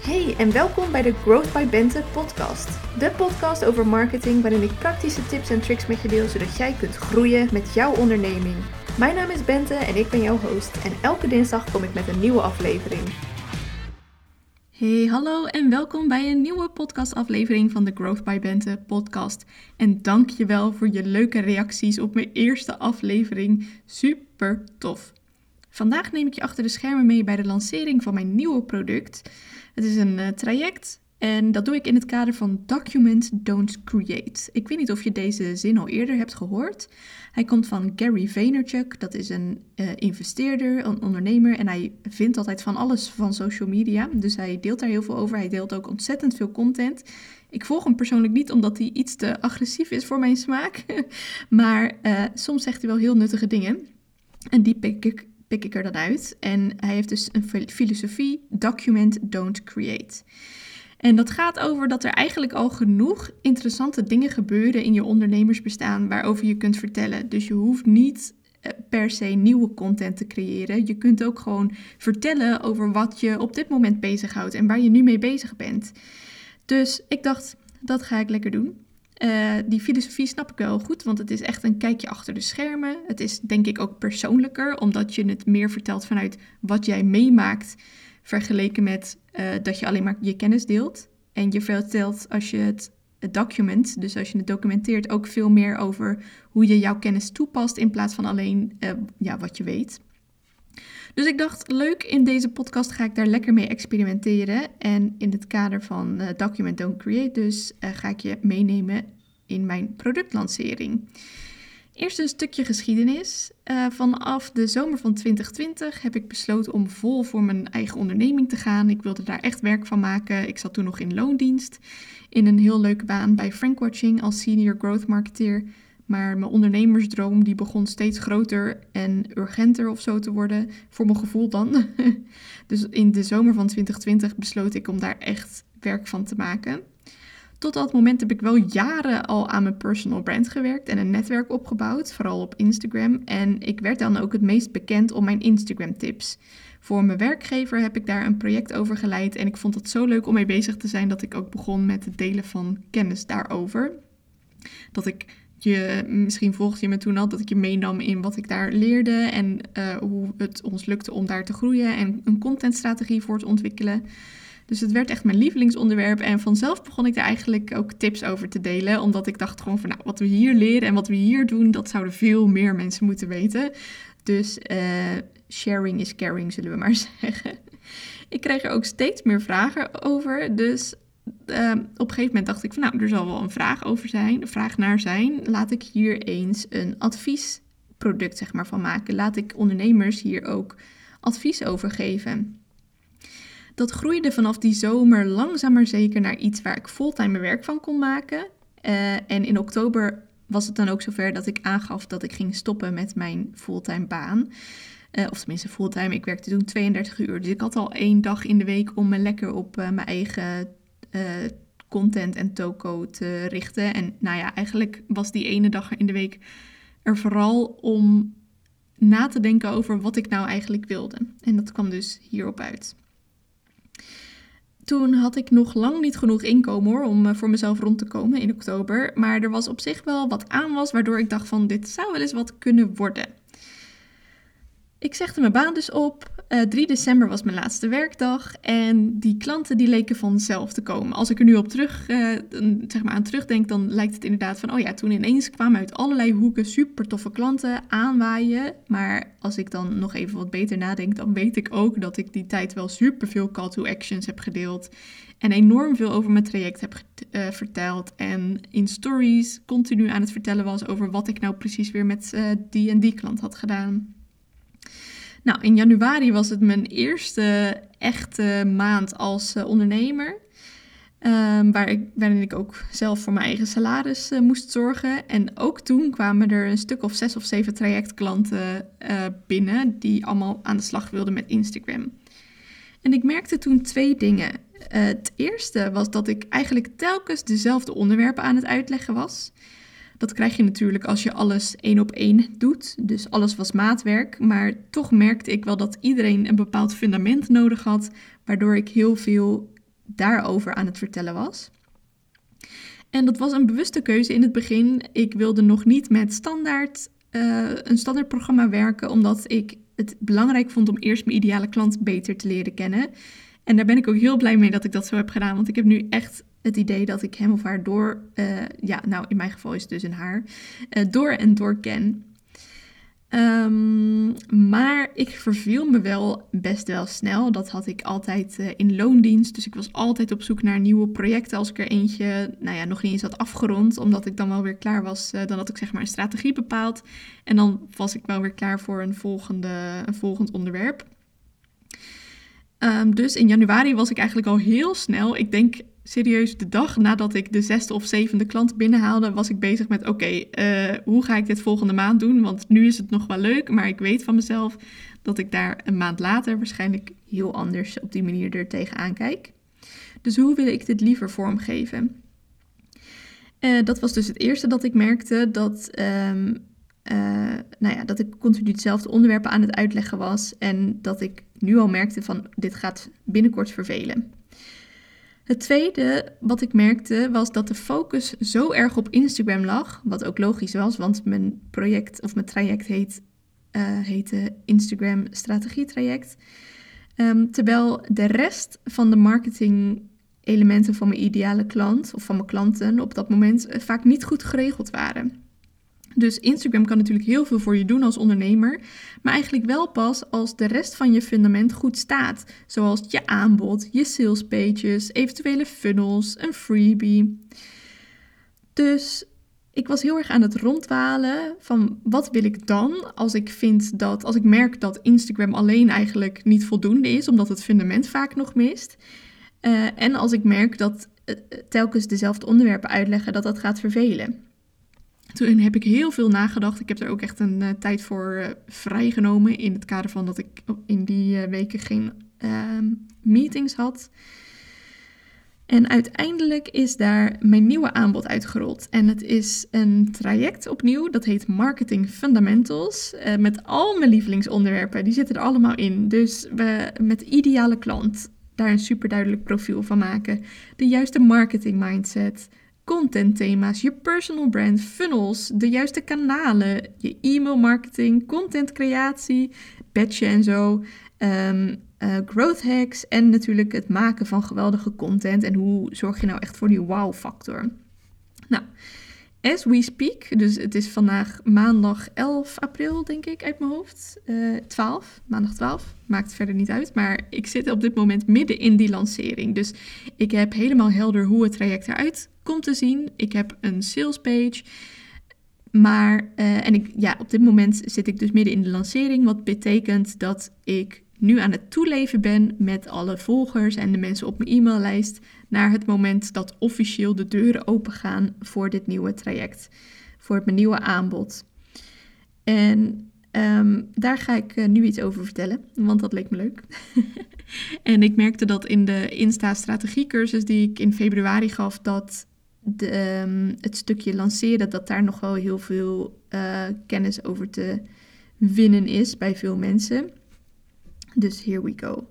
Hey en welkom bij de Growth by Bente podcast. De podcast over marketing waarin ik praktische tips en tricks met je deel zodat jij kunt groeien met jouw onderneming. Mijn naam is Bente en ik ben jouw host en elke dinsdag kom ik met een nieuwe aflevering. Hey, hallo en welkom bij een nieuwe podcastaflevering van de Growth by Bente podcast. En dank je wel voor je leuke reacties op mijn eerste aflevering. Super tof. Vandaag neem ik je achter de schermen mee bij de lancering van mijn nieuwe product. Het is een uh, traject en dat doe ik in het kader van Document Don't Create. Ik weet niet of je deze zin al eerder hebt gehoord. Hij komt van Gary Vaynerchuk. Dat is een uh, investeerder, een ondernemer en hij vindt altijd van alles van social media. Dus hij deelt daar heel veel over. Hij deelt ook ontzettend veel content. Ik volg hem persoonlijk niet omdat hij iets te agressief is voor mijn smaak. maar uh, soms zegt hij wel heel nuttige dingen. En die pik ik pik ik er dan uit. En hij heeft dus een filosofie, document, don't create. En dat gaat over dat er eigenlijk al genoeg interessante dingen gebeuren in je ondernemersbestaan waarover je kunt vertellen. Dus je hoeft niet eh, per se nieuwe content te creëren. Je kunt ook gewoon vertellen over wat je op dit moment bezighoudt en waar je nu mee bezig bent. Dus ik dacht, dat ga ik lekker doen. Uh, die filosofie snap ik wel goed, want het is echt een kijkje achter de schermen. Het is denk ik ook persoonlijker, omdat je het meer vertelt vanuit wat jij meemaakt, vergeleken met uh, dat je alleen maar je kennis deelt. En je vertelt als je het, document, dus als je het documenteert, ook veel meer over hoe je jouw kennis toepast in plaats van alleen uh, ja, wat je weet. Dus ik dacht, leuk, in deze podcast ga ik daar lekker mee experimenteren. En in het kader van uh, Document Don't Create dus uh, ga ik je meenemen in mijn productlancering. Eerst een stukje geschiedenis. Uh, vanaf de zomer van 2020 heb ik besloten om vol voor mijn eigen onderneming te gaan. Ik wilde daar echt werk van maken. Ik zat toen nog in loondienst in een heel leuke baan bij Frankwatching als senior growth marketeer. Maar mijn ondernemersdroom die begon steeds groter en urgenter of zo te worden, voor mijn gevoel dan. dus in de zomer van 2020 besloot ik om daar echt werk van te maken. Tot dat moment heb ik wel jaren al aan mijn personal brand gewerkt en een netwerk opgebouwd, vooral op Instagram. En ik werd dan ook het meest bekend om mijn Instagram tips. Voor mijn werkgever heb ik daar een project over geleid en ik vond het zo leuk om mee bezig te zijn dat ik ook begon met het delen van kennis daarover. Dat ik je, misschien volgde je me toen al, dat ik je meenam in wat ik daar leerde en uh, hoe het ons lukte om daar te groeien en een contentstrategie voor te ontwikkelen. Dus het werd echt mijn lievelingsonderwerp en vanzelf begon ik daar eigenlijk ook tips over te delen, omdat ik dacht gewoon van nou, wat we hier leren en wat we hier doen, dat zouden veel meer mensen moeten weten. Dus uh, sharing is caring, zullen we maar zeggen. Ik kreeg er ook steeds meer vragen over, dus uh, op een gegeven moment dacht ik van nou, er zal wel een vraag over zijn, een vraag naar zijn. Laat ik hier eens een adviesproduct zeg maar van maken. Laat ik ondernemers hier ook advies over geven. Dat groeide vanaf die zomer langzaam maar zeker naar iets waar ik fulltime werk van kon maken. Uh, en in oktober was het dan ook zover dat ik aangaf dat ik ging stoppen met mijn fulltime baan. Uh, of tenminste fulltime, ik werkte toen 32 uur. Dus ik had al één dag in de week om me lekker op uh, mijn eigen uh, content en toko te richten. En nou ja, eigenlijk was die ene dag in de week er vooral om na te denken over wat ik nou eigenlijk wilde. En dat kwam dus hierop uit. Toen had ik nog lang niet genoeg inkomen hoor, om voor mezelf rond te komen in oktober. Maar er was op zich wel wat aan was, waardoor ik dacht van dit zou wel eens wat kunnen worden. Ik zegde mijn baan dus op. Uh, eh, 3 december was mijn laatste werkdag. En die klanten die leken vanzelf te komen. Als ik er nu op terug, uh, zeg maar aan terugdenk, dan lijkt het inderdaad van... oh ja, toen ineens kwamen uit allerlei hoeken super toffe klanten aanwaaien. Maar als ik dan nog even wat beter nadenk, dan weet ik ook dat ik die tijd wel super veel call to actions heb gedeeld. En enorm veel over mijn traject heb uh, verteld. En in stories continu aan het vertellen was over wat ik nou precies weer met die en die klant had gedaan. Nou, in januari was het mijn eerste echte maand als uh, ondernemer. Um, waar ik, waarin ik ook zelf voor mijn eigen salaris uh, moest zorgen. En ook toen kwamen er een stuk of zes of zeven trajectklanten uh, binnen die allemaal aan de slag wilden met Instagram. En ik merkte toen twee dingen. het eerste was dat ik eigenlijk telkens dezelfde onderwerpen aan het uitleggen was. Dat krijg je natuurlijk als je alles één op één doet. Dus alles was maatwerk. Maar toch merkte ik wel dat iedereen een bepaald fundament nodig had. Waardoor ik heel veel daarover aan het vertellen was. En dat was een bewuste keuze in het begin. Ik wilde nog niet met standaard, uh, een standaardprogramma werken, omdat ik het belangrijk vond om eerst mijn ideale klant beter te leren kennen. En daar ben ik ook heel blij mee dat ik dat zo heb gedaan, want ik heb nu echt het idee dat ik hem of haar door, uh, ja, nou in mijn geval is het dus een haar, uh, door en door ken. Um, maar ik verviel me wel best wel snel. Dat had ik altijd uh, in loondienst. Dus ik was altijd op zoek naar nieuwe projecten. Als ik er eentje, nou ja, nog niet eens had afgerond. Omdat ik dan wel weer klaar was. Dan had ik zeg maar een strategie bepaald. En dan was ik wel weer klaar voor een, volgende, een volgend onderwerp. Um, dus in januari was ik eigenlijk al heel snel. Ik denk serieus de dag nadat ik de zesde of zevende klant binnenhaalde, was ik bezig met: oké, uh, hoe ga ik dit volgende maand doen? Want nu is het nog wel leuk, maar ik weet van mezelf dat ik daar een maand later waarschijnlijk heel anders op die manier er tegenaan kijk. Dus hoe wil ik dit liever vormgeven? Uh, dat was dus het eerste dat ik merkte dat, um, uh, nou ja, dat ik continu hetzelfde onderwerpen aan het uitleggen was en dat ik nu al merkte van dit gaat binnenkort vervelen. Het tweede wat ik merkte was dat de focus zo erg op Instagram lag, wat ook logisch was, want mijn project of mijn traject heet, uh, heette Instagram Strategietraject. Um, terwijl de rest van de marketing elementen van mijn ideale klant of van mijn klanten op dat moment eh, vaak niet goed geregeld waren. Dus Instagram kan natuurlijk heel veel voor je doen als ondernemer, maar eigenlijk wel pas als de rest van je fundament goed staat, zoals je aanbod, je sales pages, eventuele funnels, een freebie. Dus ik was heel erg aan het rondwalen van wat wil ik dan als ik vind dat, als ik merk dat Instagram alleen eigenlijk niet voldoende is, omdat het fundament vaak nog mist. Uh, en als ik merk dat uh, telkens dezelfde onderwerpen uitleggen, dat dat gaat vervelen. Toen heb ik heel veel nagedacht. Ik heb er ook echt een uh, tijd voor uh, vrijgenomen. In het kader van dat ik in die uh, weken geen ehm, meetings had. En uiteindelijk is daar mijn nieuwe aanbod uitgerold. En het is een traject opnieuw. Dat heet Marketing Fundamentals. met al mijn lievelingsonderwerpen. Die zitten er allemaal in. Dus we met ideale klant daar een super duidelijk profiel van maken. De juiste marketing mindset contentthema's, je personal brand, funnels, de juiste kanalen, je e-mail marketing, content creatie, batchen en zo, um, uh, growth hacks en natuurlijk het maken van geweldige content en hoe zorg je nou echt voor die wow factor. Nou, as we speak, dus het is vandaag maandag 11 april denk ik uit mijn hoofd, uh, eh, 12, maandag 12, maakt verder niet uit, maar ik zit op dit moment midden in die lancering. Dus ik heb helemaal helder hoe het traject eruit komt te zien. Ik heb een sales page. Maar, uh, en ik, ja, op dit moment zit ik dus midden in de lancering, wat betekent dat ik nu aan het toeleven ben met alle volgers en de mensen op mijn e-maillijst naar het moment dat officieel de deuren open gaan voor dit nieuwe traject, voor mijn nieuwe aanbod. En um, daar ga ik uh, nu iets over vertellen, want dat leek me leuk. en ik merkte dat in de Insta-strategiecursus die ik in februari gaf, dat de, um, het stukje lanceren, dat daar nog wel heel veel uh, kennis over te winnen is bij veel mensen. Dus here we go.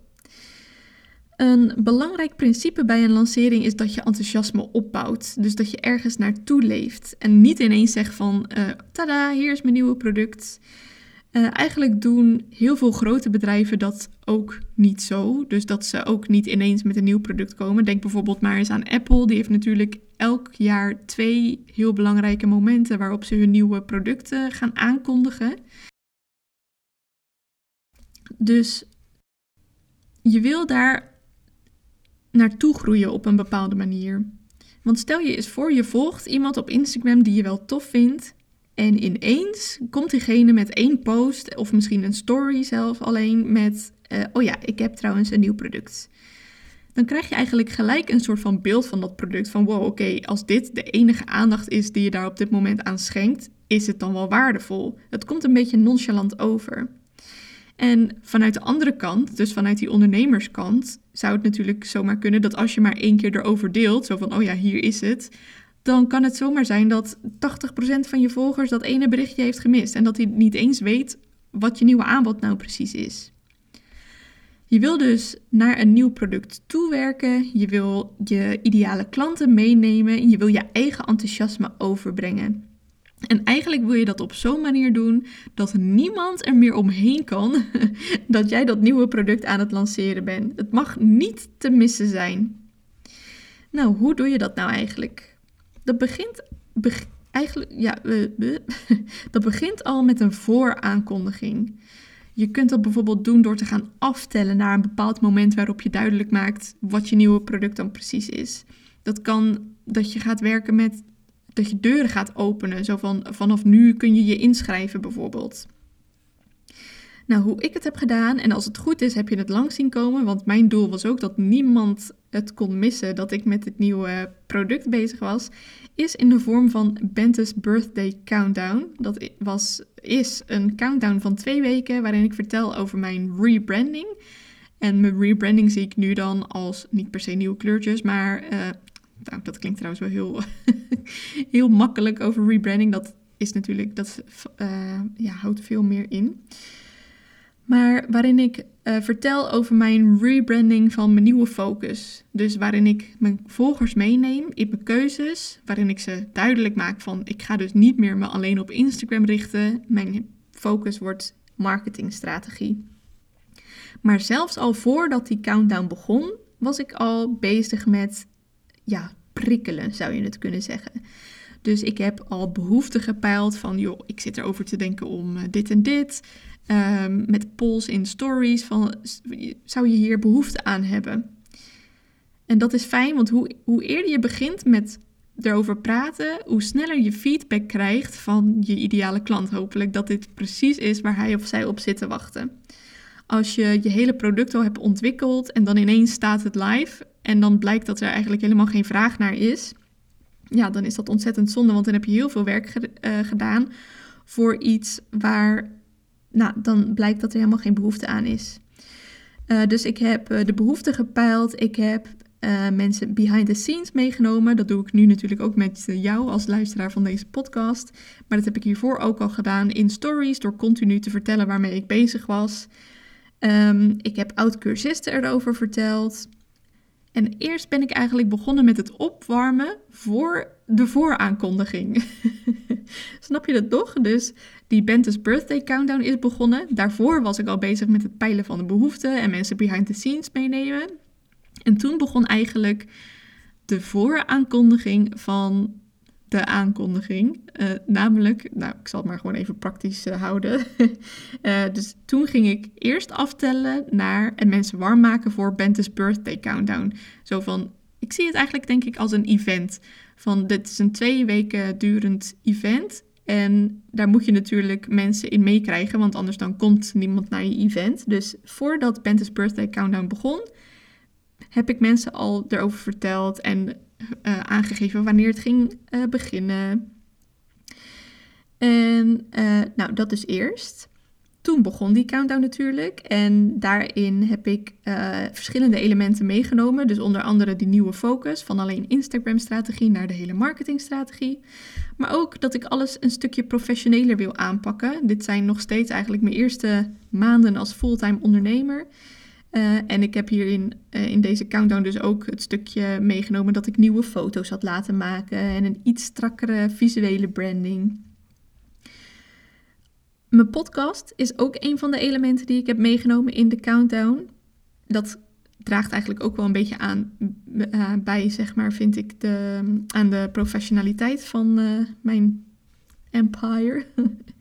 Een belangrijk principe bij een lancering is dat je enthousiasme opbouwt. Dus dat je ergens naartoe leeft. En niet ineens zegt van, uh, tada, hier is mijn nieuwe product. Uh, eigenlijk doen heel veel grote bedrijven dat ook niet zo. Dus dat ze ook niet ineens met een nieuw product komen. Denk bijvoorbeeld maar eens aan Apple. Die heeft natuurlijk elk jaar twee heel belangrijke momenten waarop ze hun nieuwe producten gaan aankondigen. Dus je wil daar naartoe groeien op een bepaalde manier. Want stel je eens voor, je volgt iemand op Instagram die je wel tof vindt. En ineens komt diegene met één post, of misschien een story zelf alleen, met: uh, Oh ja, ik heb trouwens een nieuw product. Dan krijg je eigenlijk gelijk een soort van beeld van dat product. Van wow, oké, als dit de enige aandacht is die je daar op dit moment aan schenkt, is het dan wel waardevol? Het komt een beetje nonchalant over. En vanuit de andere kant, dus vanuit die ondernemerskant, zou het natuurlijk zomaar kunnen dat als je maar één keer erover deelt, zo van, oh ja, hier is het, dan kan het zomaar zijn dat 80% van je volgers dat ene berichtje heeft gemist en dat hij niet eens weet wat je nieuwe aanbod nou precies is. Je wil dus naar een nieuw product toewerken. Je wil je ideale klanten meenemen. En je wil je eigen enthousiasme overbrengen. En eigenlijk wil je dat op zo'n manier doen dat niemand er meer omheen kan dat jij dat nieuwe product aan het lanceren bent. Het mag niet te missen zijn. Nou, hoe doe je dat nou eigenlijk? Dat begint eigenlijk, ja, dat begint al met een vooraankondiging. Je kunt dat bijvoorbeeld doen door te gaan aftellen naar een bepaald moment waarop je duidelijk maakt wat je nieuwe product dan precies is. Dat kan dat je gaat werken met dat je deuren gaat openen. Zo van vanaf nu kun je je inschrijven bijvoorbeeld. Nou, hoe ik het heb gedaan, en als het goed is, heb je het lang zien komen. Want mijn doel was ook dat niemand het kon missen dat ik met het nieuwe product bezig was. Is in de vorm van Bente's Birthday Countdown. Dat was, is een countdown van twee weken waarin ik vertel over mijn rebranding. En mijn rebranding zie ik nu dan als niet per se nieuwe kleurtjes, maar uh, nou, dat klinkt trouwens wel heel, heel makkelijk over rebranding. Dat is natuurlijk, dat uh, ja, houdt veel meer in. Maar waarin ik uh, vertel over mijn rebranding van mijn nieuwe focus. Dus waarin ik mijn volgers meeneem in mijn keuzes. Waarin ik ze duidelijk maak van ik ga dus niet meer me alleen op Instagram richten. Mijn focus wordt marketingstrategie. Maar zelfs al voordat die countdown begon, was ik al bezig met ja, prikkelen, zou je het kunnen zeggen. Dus ik heb al behoeften gepeild van, joh, ik zit erover te denken om eh, dit en dit. Um, met polls in stories van, zou je hier behoefte aan hebben? En dat is fijn, want hoe, hoe eerder je begint met erover praten, hoe sneller je feedback krijgt van je ideale klant. Hopelijk dat dit precies is waar hij of zij op zit te wachten. Als je je hele product al hebt ontwikkeld en dan ineens staat het live en dan blijkt dat er eigenlijk helemaal geen vraag naar is, ja, dan is dat ontzettend zonde, want dan heb je heel veel werk uh, gedaan voor iets waar, nou, dan blijkt dat er helemaal geen behoefte aan is. Uh, dus ik heb uh, de behoefte gepeild, ik heb mensen behind the scenes meegenomen. Dat doe ik nu natuurlijk ook met jou als luisteraar van deze podcast. Maar dat heb ik hiervoor ook al gedaan in stories, door continu te vertellen waarmee ik bezig was. Um, ik heb oud-cursisten erover verteld. En eerst ben ik eigenlijk begonnen met het opwarmen voor de vooraankondiging. Snap je dat toch? Dus die Bente's Birthday Countdown is begonnen. Daarvoor was ik al bezig met het peilen van de behoeften en mensen behind the scenes meenemen. En toen begon eigenlijk de vooraankondiging van de aankondiging. Uh, namelijk, nou, ik zal het maar gewoon even praktisch uh, houden. uh, dus toen ging ik eerst aftellen naar en mensen warm maken voor Bente's Birthday Countdown. Zo van, ik zie het eigenlijk denk ik als een event. Van, dit is een twee weken durend event. En daar moet je natuurlijk mensen in meekrijgen, want anders dan komt niemand naar je event. Dus voordat Bente's Birthday Countdown begon, heb ik mensen al erover verteld en uh, aangegeven wanneer het ging uh, beginnen. En uh, nou, dat is eerst. Toen begon die countdown natuurlijk. En daarin heb ik verschillende elementen meegenomen. Dus onder andere die nieuwe focus van alleen Instagram-strategie naar de hele marketingstrategie. Maar ook dat ik alles een stukje professioneler wil aanpakken. Dit zijn nog steeds eigenlijk mijn eerste maanden als fulltime ondernemer. Uh, en ik heb hierin uh, in deze countdown dus ook het stukje meegenomen dat ik nieuwe foto's had laten maken en een iets strakkere visuele branding. Mijn podcast is ook een van de elementen die ik heb meegenomen in de countdown. Dat draagt eigenlijk ook wel een beetje aan uh, bij, zeg maar, vind ik, de, aan de professionaliteit van mijn empire.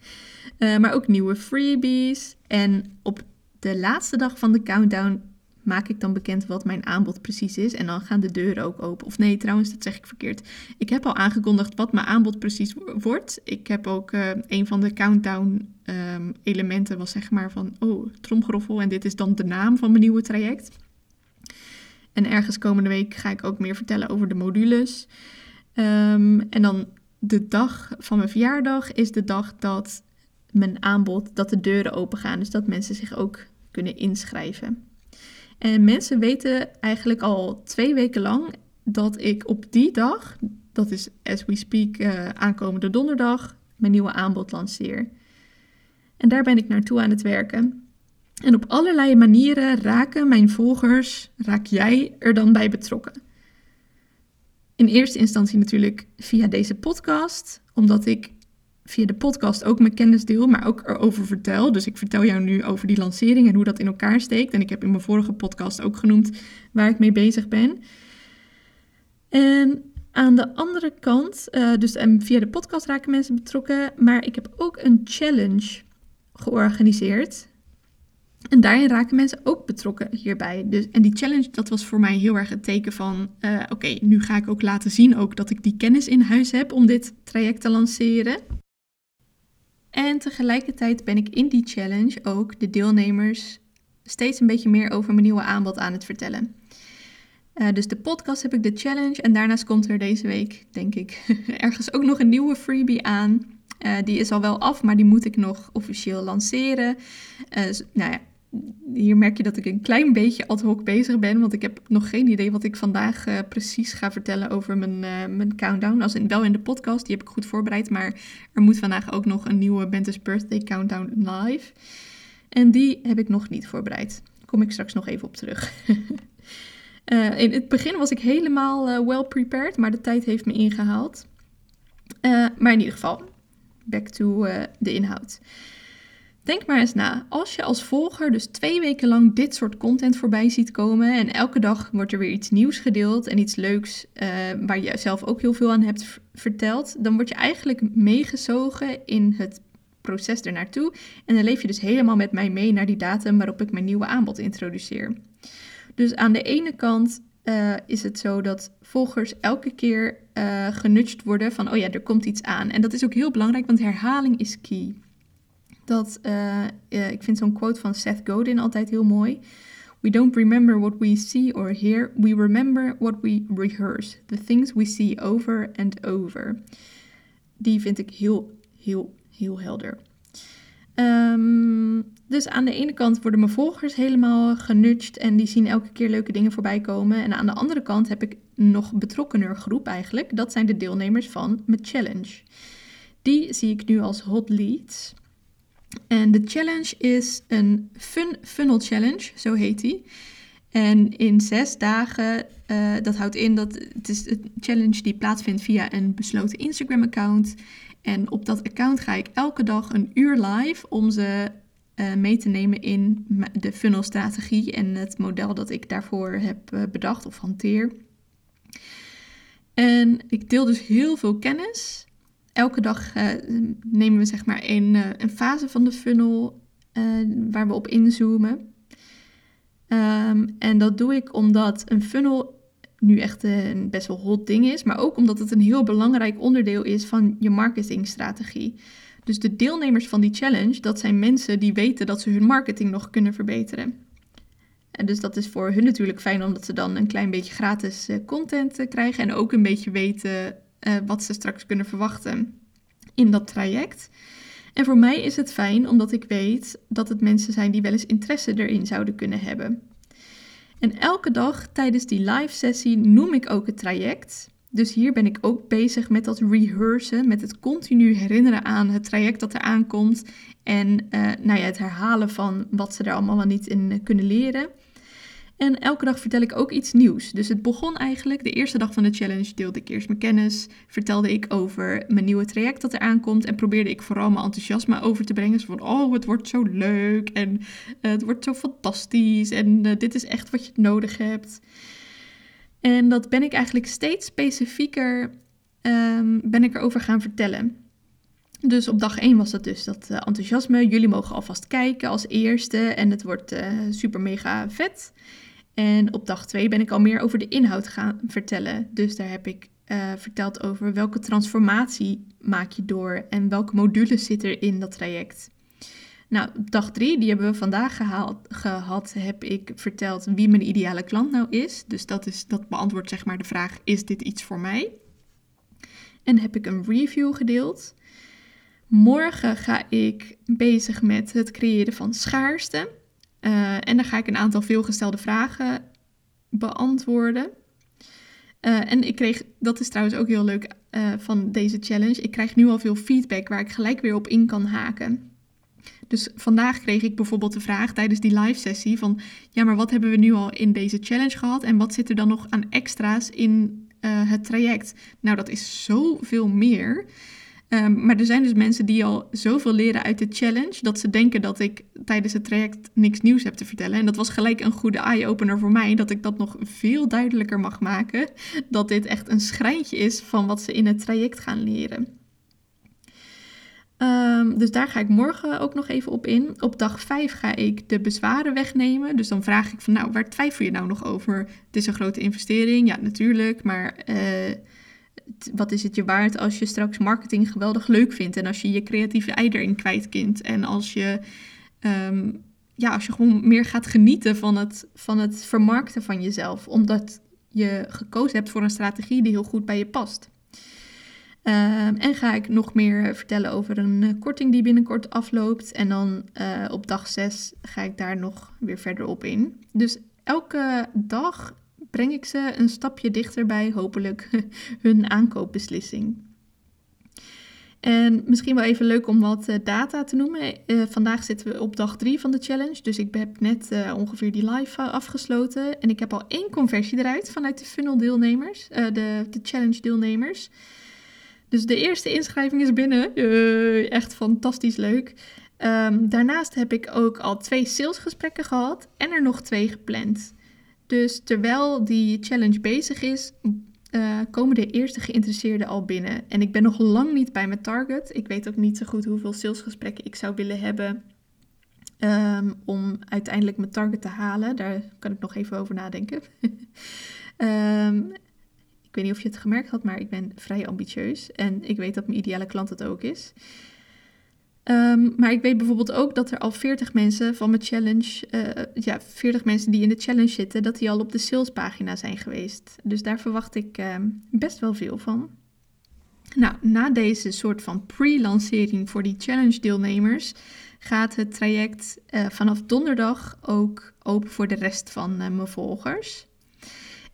maar ook nieuwe freebies. En op de laatste dag van de countdown maak ik dan bekend wat mijn aanbod precies is. En dan gaan de deuren ook open. Of nee, trouwens, dat zeg ik verkeerd. Ik heb al aangekondigd wat mijn aanbod precies wordt. Ik heb ook een van de countdown um, elementen was zeg maar van, oh, tromgeroffel. En dit is dan de naam van mijn nieuwe traject. En ergens komende week ga ik ook meer vertellen over de modules. Um, en dan de dag van mijn verjaardag is de dag dat mijn aanbod dat de deuren open gaan. Dus dat mensen zich ook kunnen inschrijven. En mensen weten eigenlijk al twee weken lang dat ik op die dag, dat is as we speak uh, aankomende donderdag, mijn nieuwe aanbod lanceer. En daar ben ik naartoe aan het werken. En op allerlei manieren raken mijn volgers, raak jij er dan bij betrokken. In eerste instantie natuurlijk via deze podcast, omdat ik via de podcast ook mijn kennis deel, maar ook erover vertel. Dus ik vertel jou nu over die lancering en hoe dat in elkaar steekt. En ik heb in mijn vorige podcast ook genoemd waar ik mee bezig ben. En aan de andere kant, uh, dus en via de podcast raken mensen betrokken, maar ik heb ook een challenge georganiseerd. En daarin raken mensen ook betrokken hierbij. Dus, en die challenge, dat was voor mij heel erg het teken van... Uh, oké, nu ga ik ook laten zien ook dat ik die kennis in huis heb om dit traject te lanceren. En tegelijkertijd ben ik in die challenge ook de deelnemers steeds een beetje meer over mijn nieuwe aanbod aan het vertellen. Uh, dus de podcast heb ik de challenge en daarnaast komt er deze week, denk ik, ergens ook nog een nieuwe freebie aan. Uh, die is al wel af, maar die moet ik nog officieel lanceren. Nou ja, hier merk je dat ik een klein beetje ad hoc bezig ben, want ik heb nog geen idee wat ik vandaag uh, precies ga vertellen over mijn, uh, mijn countdown. Als in, wel in de podcast, die heb ik goed voorbereid, maar er moet vandaag ook nog een nieuwe Bente's Birthday Countdown live. En die heb ik nog niet voorbereid. Daar kom ik straks nog even op terug. uh, in het begin was ik helemaal well prepared, maar de tijd heeft me ingehaald. maar in ieder geval, back to de inhoud. Denk maar eens na, als je als volger dus twee weken lang dit soort content voorbij ziet komen en elke dag wordt er weer iets nieuws gedeeld en iets leuks uh, waar je zelf ook heel veel aan hebt verteld, dan word je eigenlijk meegezogen in het proces ernaartoe en dan leef je dus helemaal met mij mee naar die datum waarop ik mijn nieuwe aanbod introduceer. Dus aan de ene kant uh, is het zo dat volgers elke keer uh, worden van, oh ja, er komt iets aan. En dat is ook heel belangrijk, want herhaling is key dat uh, uh, ik vind zo'n quote van Seth Godin altijd heel mooi. We don't remember what we see or hear, we remember what we rehearse. The things we see over and over. Die vind ik heel, heel, heel helder. Um, dus aan de ene kant worden mijn volgers helemaal genudged en die zien elke keer leuke dingen voorbij komen. En aan de andere kant heb ik nog betrokkener groep eigenlijk. Dat zijn de deelnemers van mijn challenge. Die zie ik nu als hot leads. En de challenge is een fun funnel challenge, zo heet die. En in zes dagen, uh, dat houdt in dat het is een challenge die plaatsvindt via een besloten Instagram-account. En op dat account ga ik elke dag een uur live om ze uh, mee te nemen in de funnelstrategie en het model dat ik daarvoor heb uh, bedacht of hanteer. En ik deel dus heel veel kennis elke dag uh, nemen we zeg maar een, uh, een fase van de funnel uh, waar we op inzoomen. Um, en dat doe ik omdat een funnel nu echt een best wel hot ding is, maar ook omdat het een heel belangrijk onderdeel is van je marketingstrategie. Dus de deelnemers van die challenge, dat zijn mensen die weten dat ze hun marketing nog kunnen verbeteren. En dus dat is voor hun natuurlijk fijn omdat ze dan een klein beetje gratis content krijgen en ook een beetje weten uh, wat ze straks kunnen verwachten in dat traject. En voor mij is het fijn omdat ik weet dat het mensen zijn die wel eens interesse erin zouden kunnen hebben. En elke dag tijdens die live sessie noem ik ook het traject. Dus hier ben ik ook bezig met dat rehearsen, met het continu herinneren aan het traject dat er aankomt. En uh, nou ja, het herhalen van wat ze er allemaal niet in kunnen leren. En elke dag vertel ik ook iets nieuws. Dus het begon eigenlijk, de eerste dag van de challenge deelde ik eerst mijn kennis, vertelde ik over mijn nieuwe traject dat er aankomt en probeerde ik vooral mijn enthousiasme over te brengen. Zo van, oh, het wordt zo leuk en uh, het wordt zo fantastisch en uh, dit is echt wat je nodig hebt. En dat ben ik eigenlijk steeds specifieker, um, ben ik erover gaan vertellen. Dus op dag 1 was dat dus dat uh, enthousiasme. Jullie mogen alvast kijken als eerste en het wordt super mega vet. En op dag 2 ben ik al meer over de inhoud gaan vertellen. Dus daar heb ik uh, verteld over welke transformatie maak je door en welke modules zit er in dat traject. Nou, op dag 3, die hebben we vandaag gehad, heb ik verteld wie mijn ideale klant nou is. Dus dat, is, dat beantwoordt zeg maar de vraag, is dit iets voor mij? En heb ik een review gedeeld. Morgen ga ik bezig met het creëren van schaarste. Uh, en dan ga ik een aantal veelgestelde vragen beantwoorden. Uh, en ik kreeg, dat is trouwens ook heel leuk uh, van deze challenge, ik krijg nu al veel feedback waar ik gelijk weer op in kan haken. Dus vandaag kreeg ik bijvoorbeeld de vraag tijdens die live sessie van, ja, maar wat hebben we nu al in deze challenge gehad en wat zit er dan nog aan extra's in het traject? Nou, dat is zoveel meer. Um, maar er zijn dus mensen die al zoveel leren uit de challenge dat ze denken dat ik tijdens het traject niks nieuws heb te vertellen. En dat was gelijk een goede eye-opener voor mij, dat ik dat nog veel duidelijker mag maken. Dat dit echt een schrijntje is van wat ze in het traject gaan leren. Um, dus daar ga ik morgen ook nog even op in. Op dag 5 ga ik de bezwaren wegnemen. Dus dan vraag ik van, nou, waar twijfel je nou nog over? Het is een grote investering, ja, natuurlijk, maar uh, wat is het je waard als je straks marketing geweldig leuk vindt en als je je creatieve ei erin kwijt en als je, um, ja, als je gewoon meer gaat genieten van het, van het vermarkten van jezelf, omdat je gekozen hebt voor een strategie die heel goed bij je past. Um, en ga ik nog meer vertellen over een uh, korting die binnenkort afloopt. En dan uh, op dag 6 ga ik daar nog weer verder op in. Dus elke dag breng ik ze een stapje dichter bij hopelijk hun aankoopbeslissing. En misschien wel even leuk om wat uh, data te noemen. Uh, vandaag zitten we op dag 3 van de challenge. Dus ik heb net uh, ongeveer die live afgesloten. En ik heb al één conversie eruit vanuit de funnel deelnemers, de, de challenge deelnemers. Dus de eerste inschrijving is binnen. echt fantastisch leuk. Um, daarnaast heb ik ook al twee salesgesprekken gehad en er nog twee gepland. Dus terwijl die challenge bezig is, uh, komen de eerste geïnteresseerden al binnen. En ik ben nog lang niet bij mijn target. Ik weet ook niet zo goed hoeveel salesgesprekken ik zou willen hebben um, om uiteindelijk mijn target te halen. Daar kan ik nog even over nadenken. um, ik weet niet of je het gemerkt had, maar ik ben vrij ambitieus. En ik weet dat mijn ideale klant het ook is. Um, maar ik weet bijvoorbeeld ook dat er al 40 mensen van mijn challenge, uh, ja, 40 mensen die in de challenge zitten, dat die al op de salespagina zijn geweest. Dus daar verwacht ik uh, best wel veel van. Nou, na deze soort van pre-lancering voor die challenge deelnemers gaat het traject uh, vanaf donderdag ook open voor de rest van uh, mijn volgers.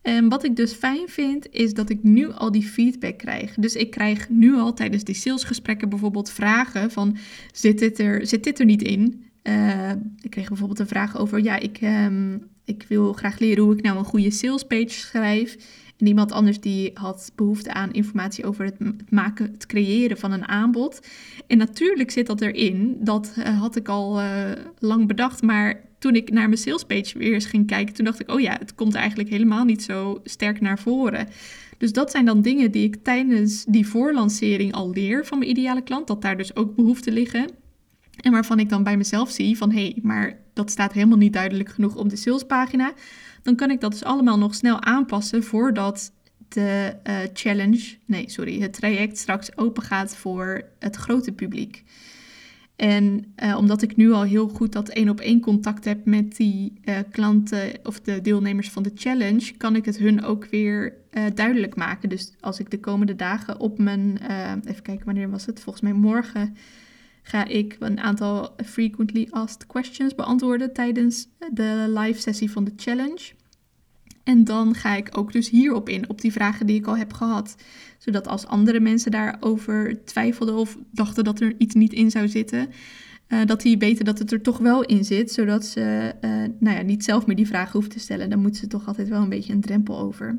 En wat ik dus fijn vind, is dat ik nu al die feedback krijg. Dus ik krijg nu al tijdens die salesgesprekken bijvoorbeeld vragen van, zit dit er, zit dit er niet in? Uh, ik kreeg bijvoorbeeld een vraag over, ja, ik, um, ik wil graag leren hoe ik nou een goede salespage schrijf. En iemand anders die had behoefte aan informatie over het maken, het creëren van een aanbod. En natuurlijk zit dat erin. Dat uh, had ik al uh, lang bedacht. Maar toen ik naar mijn salespage weer eens ging kijken, toen dacht ik, oh ja, het komt eigenlijk helemaal niet zo sterk naar voren. Dus dat zijn dan dingen die ik tijdens die voorlancering al leer van mijn ideale klant. Dat daar dus ook behoeften liggen. En waarvan ik dan bij mezelf zie van hé, hey, maar dat staat helemaal niet duidelijk genoeg op de salespagina. Dan kan ik dat dus allemaal nog snel aanpassen voordat de uh, challenge, nee sorry, het traject straks open gaat voor het grote publiek. En uh, omdat ik nu al heel goed dat één op één contact heb met die uh, klanten of de deelnemers van de challenge, kan ik het hun ook weer uh, duidelijk maken. Dus als ik de komende dagen op mijn, even kijken wanneer was het, volgens mij morgen ga ik een aantal frequently asked questions beantwoorden tijdens de live sessie van de challenge. En dan ga ik ook dus hierop in, op die vragen die ik al heb gehad. Zodat als andere mensen daarover twijfelden of dachten dat er iets niet in zou zitten, uh, dat die weten dat het er toch wel in zit. Zodat ze uh, nou ja, niet zelf meer die vragen hoeven te stellen. Dan moeten ze toch altijd wel een beetje een drempel over.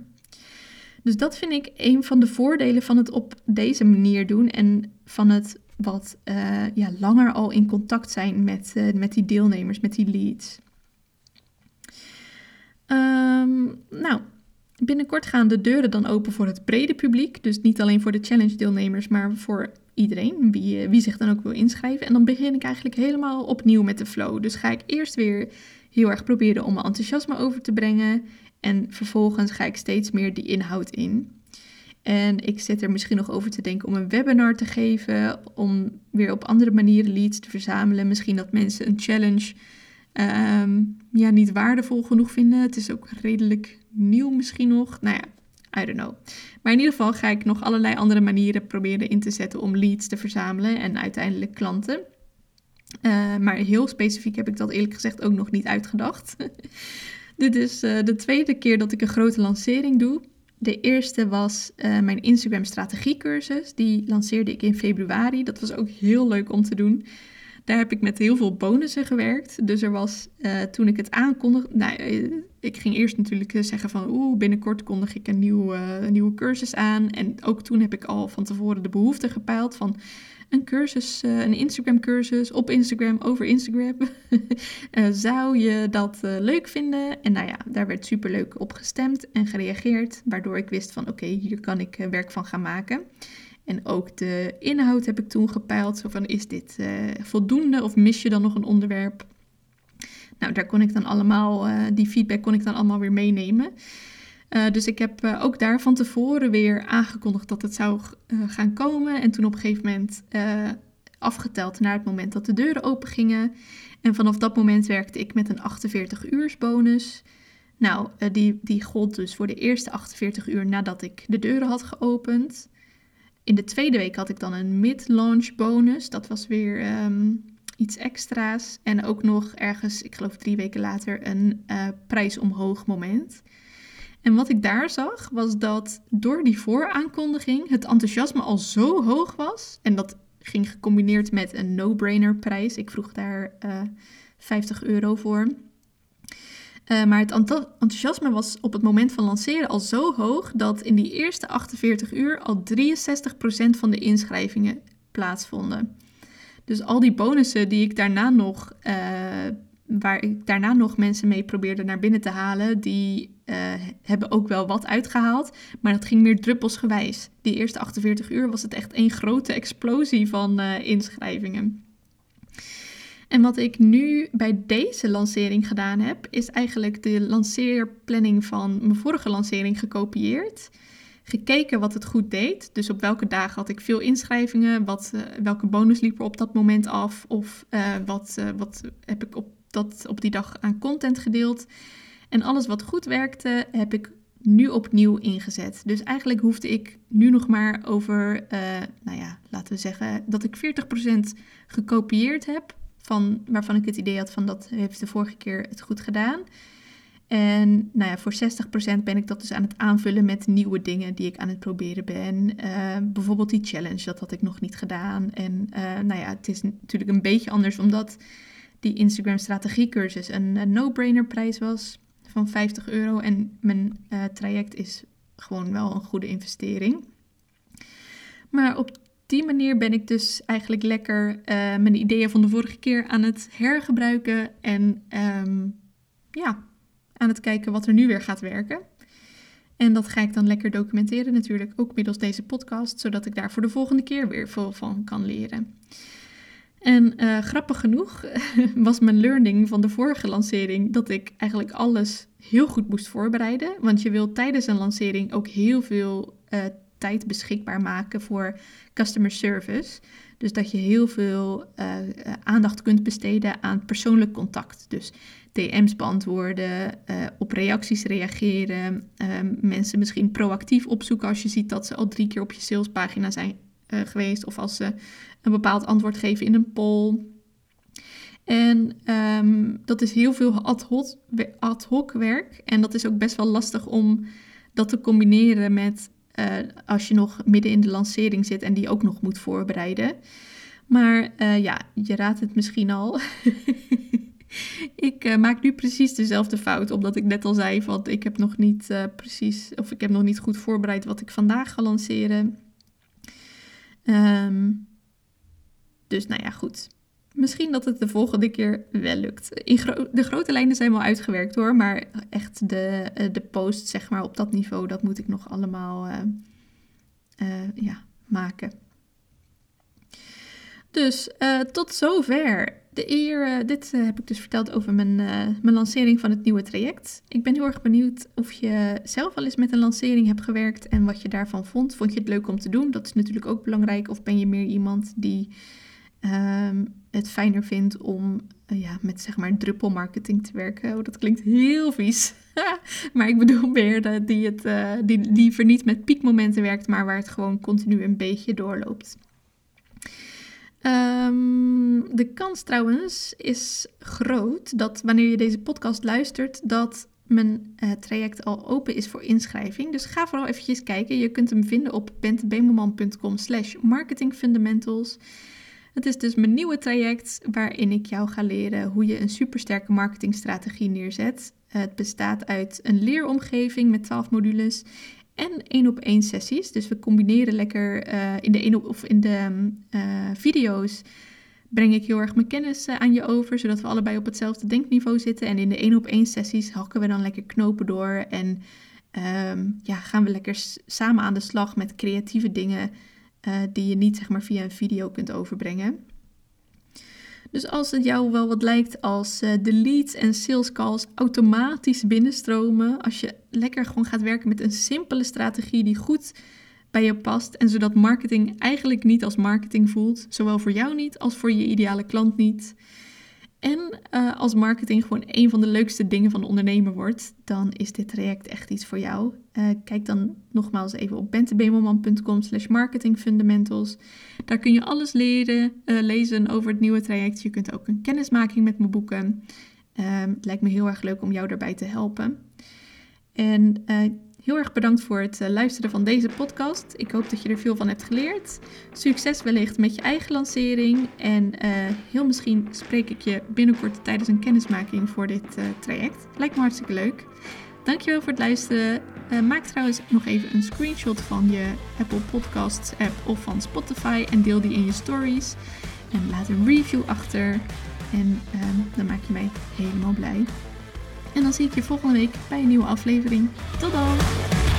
Dus dat vind ik een van de voordelen van het op deze manier doen. En van het wat uh, ja, langer al in contact zijn met, met die deelnemers, met die leads. Um, nou, binnenkort gaan de deuren dan open voor het brede publiek. Dus niet alleen voor de challenge-deelnemers, maar voor iedereen wie, eh, wie zich dan ook wil inschrijven. En dan begin ik eigenlijk helemaal opnieuw met de flow. Dus ga ik eerst weer heel erg proberen om mijn enthousiasme over te brengen. En vervolgens ga ik steeds meer die inhoud in. En ik zit er misschien nog over te denken om een webinar te geven, om weer op andere manieren leads te verzamelen. Misschien dat mensen een challenge um, ja, niet waardevol genoeg vinden. Het is ook redelijk nieuw misschien nog. Nou ja, I don't know. Maar in ieder geval ga ik nog allerlei andere manieren proberen in te zetten om leads te verzamelen en uiteindelijk klanten. Uh, maar heel specifiek heb ik dat eerlijk gezegd ook nog niet uitgedacht. Dit is uh, de tweede keer dat ik een grote lancering doe. De eerste was uh, mijn Instagram strategiecursus. Die lanceerde ik in februari. Dat was ook heel leuk om te doen. Daar heb ik met heel veel bonussen gewerkt. Dus er was uh, toen ik het aankondigde. Nou, uh, ik ging eerst natuurlijk zeggen van oeh, binnenkort kondig ik een, nieuw, een nieuwe cursus aan. En ook toen heb ik al van tevoren de behoefte gepeild van een cursus, een Instagram cursus op Instagram over Instagram. zou je dat leuk vinden? En nou ja, daar werd super leuk op gestemd en gereageerd. Waardoor ik wist van oké, hier kan ik werk van gaan maken. En ook de inhoud heb ik toen gepeild. Van, is dit uh, voldoende of mis je dan nog een onderwerp? Nou, daar kon ik dan allemaal, uh, die feedback kon ik dan allemaal weer meenemen. Uh, dus ik heb ook daar van tevoren weer aangekondigd dat het zou gaan komen. En toen op een gegeven moment afgeteld naar het moment dat de deuren open gingen. En vanaf dat moment werkte ik met een 48 uurs bonus. Nou, die, die gold dus voor de eerste 48 uur nadat ik de deuren had geopend. In de tweede week had ik dan een mid-launch bonus. Dat was weer um, iets extra's. En ook nog ergens, ik geloof drie weken later, een uh, prijs omhoog moment. En wat ik daar zag, was dat door die vooraankondiging het enthousiasme al zo hoog was. En dat ging gecombineerd met een no-brainer prijs. Ik vroeg daar uh, eh, 50 euro voor. Uh, maar het enthousiasme was op het moment van lanceren al zo hoog dat in die eerste 48 uur al 63% van de inschrijvingen plaatsvonden. Dus al die bonussen die ik daarna nog, uh, waar ik daarna nog mensen mee probeerde naar binnen te halen, die uh, hebben ook wel wat uitgehaald. Maar dat ging meer druppelsgewijs. Die eerste 48 uur was het echt één grote explosie van inschrijvingen. En wat ik nu bij deze lancering gedaan heb, is eigenlijk de lanceerplanning van mijn vorige lancering gekopieerd. Gekeken wat het goed deed. Dus op welke dagen had ik veel inschrijvingen, wat, uh, welke bonus liep er op dat moment af, of uh, wat, uh, wat heb ik op, dat, op die dag aan content gedeeld. En alles wat goed werkte, heb ik nu opnieuw ingezet. Dus eigenlijk hoefde ik nu nog maar over, nou ja, laten we zeggen dat ik 40% gekopieerd heb van, waarvan ik het idee had van dat heeft de vorige keer het goed gedaan. En nou ja, voor 60% ben ik dat dus aan het aanvullen met nieuwe dingen die ik aan het proberen ben. Uh, bijvoorbeeld die challenge, dat had ik nog niet gedaan. En uh, nou ja, het is natuurlijk een beetje anders omdat die Instagram strategiecursus een, een no-brainer prijs was van 50 euro. En mijn uh, traject is gewoon wel een goede investering. Maar op die manier ben ik dus eigenlijk lekker uh, mijn ideeën van de vorige keer aan het hergebruiken en um, ja, aan het kijken wat er nu weer gaat werken. En dat ga ik dan lekker documenteren natuurlijk, ook middels deze podcast, zodat ik daar voor de volgende keer weer veel van kan leren. En uh, grappig genoeg was mijn learning van de vorige lancering dat ik eigenlijk alles heel goed moest voorbereiden. Want je wilt tijdens een lancering ook heel veel uh, tijd beschikbaar maken voor customer service. Dus dat je heel veel uh, aandacht kunt besteden aan persoonlijk contact. Dus DM's beantwoorden, uh, op reacties reageren, uh, mensen misschien proactief opzoeken als je ziet dat ze al drie keer op je salespagina zijn geweest of als ze een bepaald antwoord geven in een poll. En um, dat is heel veel ad hoc, ad hoc werk en dat is ook best wel lastig om dat te combineren met uh, als je nog midden in de lancering zit en die ook nog moet voorbereiden. Maar uh, ja, je raadt het misschien al. ik uh, maak nu precies dezelfde fout, omdat ik net al zei van ik heb nog niet precies, of ik heb nog niet goed voorbereid wat ik vandaag ga lanceren. Um, dus nou ja, goed. Misschien dat het de volgende keer wel lukt. In de grote lijnen zijn wel uitgewerkt hoor, maar echt de, uh, de post zeg maar op dat niveau, dat moet ik nog allemaal uh, uh, ja, maken. Dus tot zover. De eer, dit heb ik dus verteld over mijn, mijn lancering van het nieuwe traject. Ik ben heel erg benieuwd of je zelf al eens met een lancering hebt gewerkt en wat je daarvan vond. Vond je het leuk om te doen? Dat is natuurlijk ook belangrijk. Of ben je meer iemand die um, het fijner vindt om uh, ja, met zeg maar druppelmarketing te werken. Oh, dat klinkt heel vies. maar ik bedoel meer die, het, uh, die liever niet met piekmomenten werkt, maar waar het gewoon continu een beetje doorloopt. Um, de kans trouwens is groot dat wanneer je deze podcast luistert, dat mijn traject al open is voor inschrijving. Dus ga vooral eventjes kijken. Je kunt hem vinden op bentebemelman.com slash marketingfundamentals. Het is dus mijn nieuwe traject waarin ik jou ga leren hoe je een supersterke marketingstrategie neerzet. Het bestaat uit een leeromgeving met 12 modules en één op één sessies. Dus we combineren lekker uh, in de, op, of in de uh, video's breng ik heel erg mijn kennis aan je over, zodat we allebei op hetzelfde denkniveau zitten. En in de één op één sessies hakken we dan lekker knopen door en um, ja, gaan we lekker samen aan de slag met creatieve dingen die je niet zeg maar via een video kunt overbrengen. Dus als het jou wel wat lijkt als uh, de leads en sales calls automatisch binnenstromen, als je lekker gewoon gaat werken met een simpele strategie die goed bij je past en zodat marketing eigenlijk niet als marketing voelt, zowel voor jou niet als voor je ideale klant niet, en uh, als marketing gewoon een van de leukste dingen van ondernemen wordt, dan is dit traject echt iets voor jou. Uh, kijk dan nogmaals even op bentebemelman.com slash marketingfundamentals. Daar kun je alles leren, uh, lezen over het nieuwe traject. Je kunt ook een kennismaking met me boeken. het lijkt me heel erg leuk om jou daarbij te helpen. En Heel erg bedankt voor het eh, luisteren van deze podcast. Ik hoop dat je er veel van hebt geleerd. Succes wellicht met je eigen lancering. En uh, heel misschien spreek ik je binnenkort tijdens een kennismaking voor dit uh, traject. Lijkt me hartstikke leuk. Dankjewel voor het luisteren. Maak trouwens nog even een screenshot van je Apple Podcasts app of van Spotify en deel die in je stories. En laat een review achter. En ehm, dan maak je mij helemaal blij. En dan zie ik je volgende week bij een nieuwe aflevering. Tot dan!